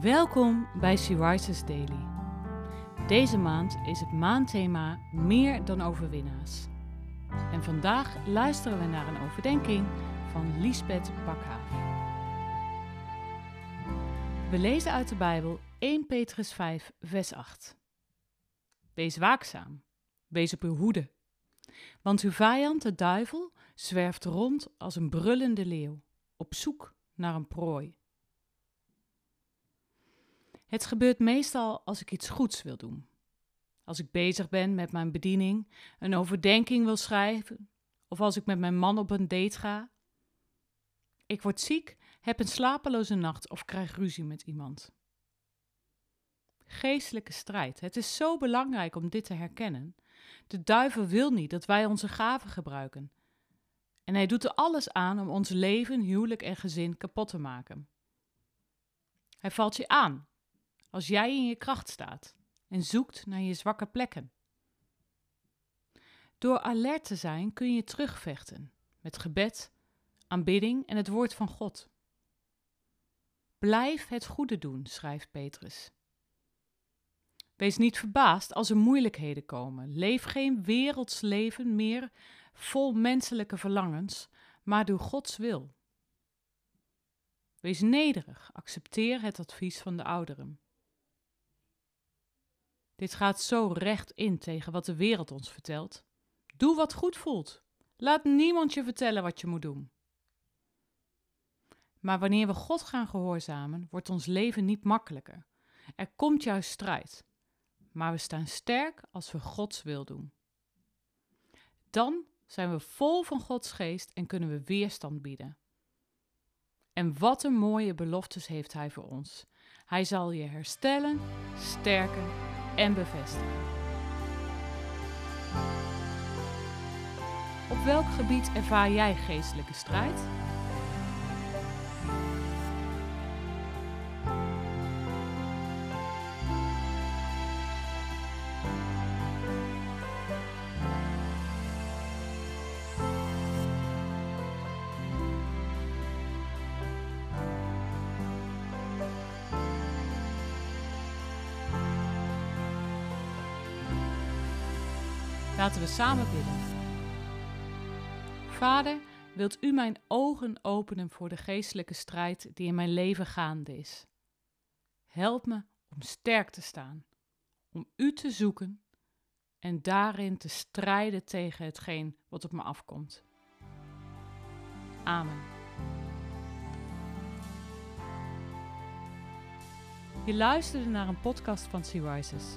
Welkom bij She Daily. Deze maand is het maandthema Meer dan overwinnaars. En vandaag luisteren we naar een overdenking van Liesbeth Bakhaaf. We lezen uit de Bijbel 1 Petrus 5, vers 8. Wees waakzaam, wees op uw hoede. Want uw vijand, de duivel, zwerft rond als een brullende leeuw, op zoek naar een prooi. Het gebeurt meestal als ik iets goeds wil doen. Als ik bezig ben met mijn bediening, een overdenking wil schrijven, of als ik met mijn man op een date ga. Ik word ziek, heb een slapeloze nacht of krijg ruzie met iemand. Geestelijke strijd. Het is zo belangrijk om dit te herkennen. De duivel wil niet dat wij onze gaven gebruiken. En hij doet er alles aan om ons leven, huwelijk en gezin kapot te maken. Hij valt je aan als jij in je kracht staat en zoekt naar je zwakke plekken. Door alert te zijn kun je terugvechten met gebed, aanbidding en het woord van God. Blijf het goede doen, schrijft Petrus. Wees niet verbaasd als er moeilijkheden komen. Leef geen werelds leven meer vol menselijke verlangens, maar doe Gods wil. Wees nederig, accepteer het advies van de ouderen. Dit gaat zo recht in tegen wat de wereld ons vertelt. Doe wat goed voelt. Laat niemand je vertellen wat je moet doen. Maar wanneer we God gaan gehoorzamen, wordt ons leven niet makkelijker. Er komt juist strijd. Maar we staan sterk als we Gods wil doen. Dan zijn we vol van Gods geest en kunnen we weerstand bieden. En wat een mooie beloftes heeft Hij voor ons. Hij zal je herstellen, sterken en bevestigen. Op welk gebied ervaar jij geestelijke strijd? Laten we samen bidden. Vader, wilt u mijn ogen openen voor de geestelijke strijd die in mijn leven gaande is? Help me om sterk te staan, om u te zoeken en daarin te strijden tegen hetgeen wat op me afkomt. Amen. Je luisterde naar een podcast van Sea Rises.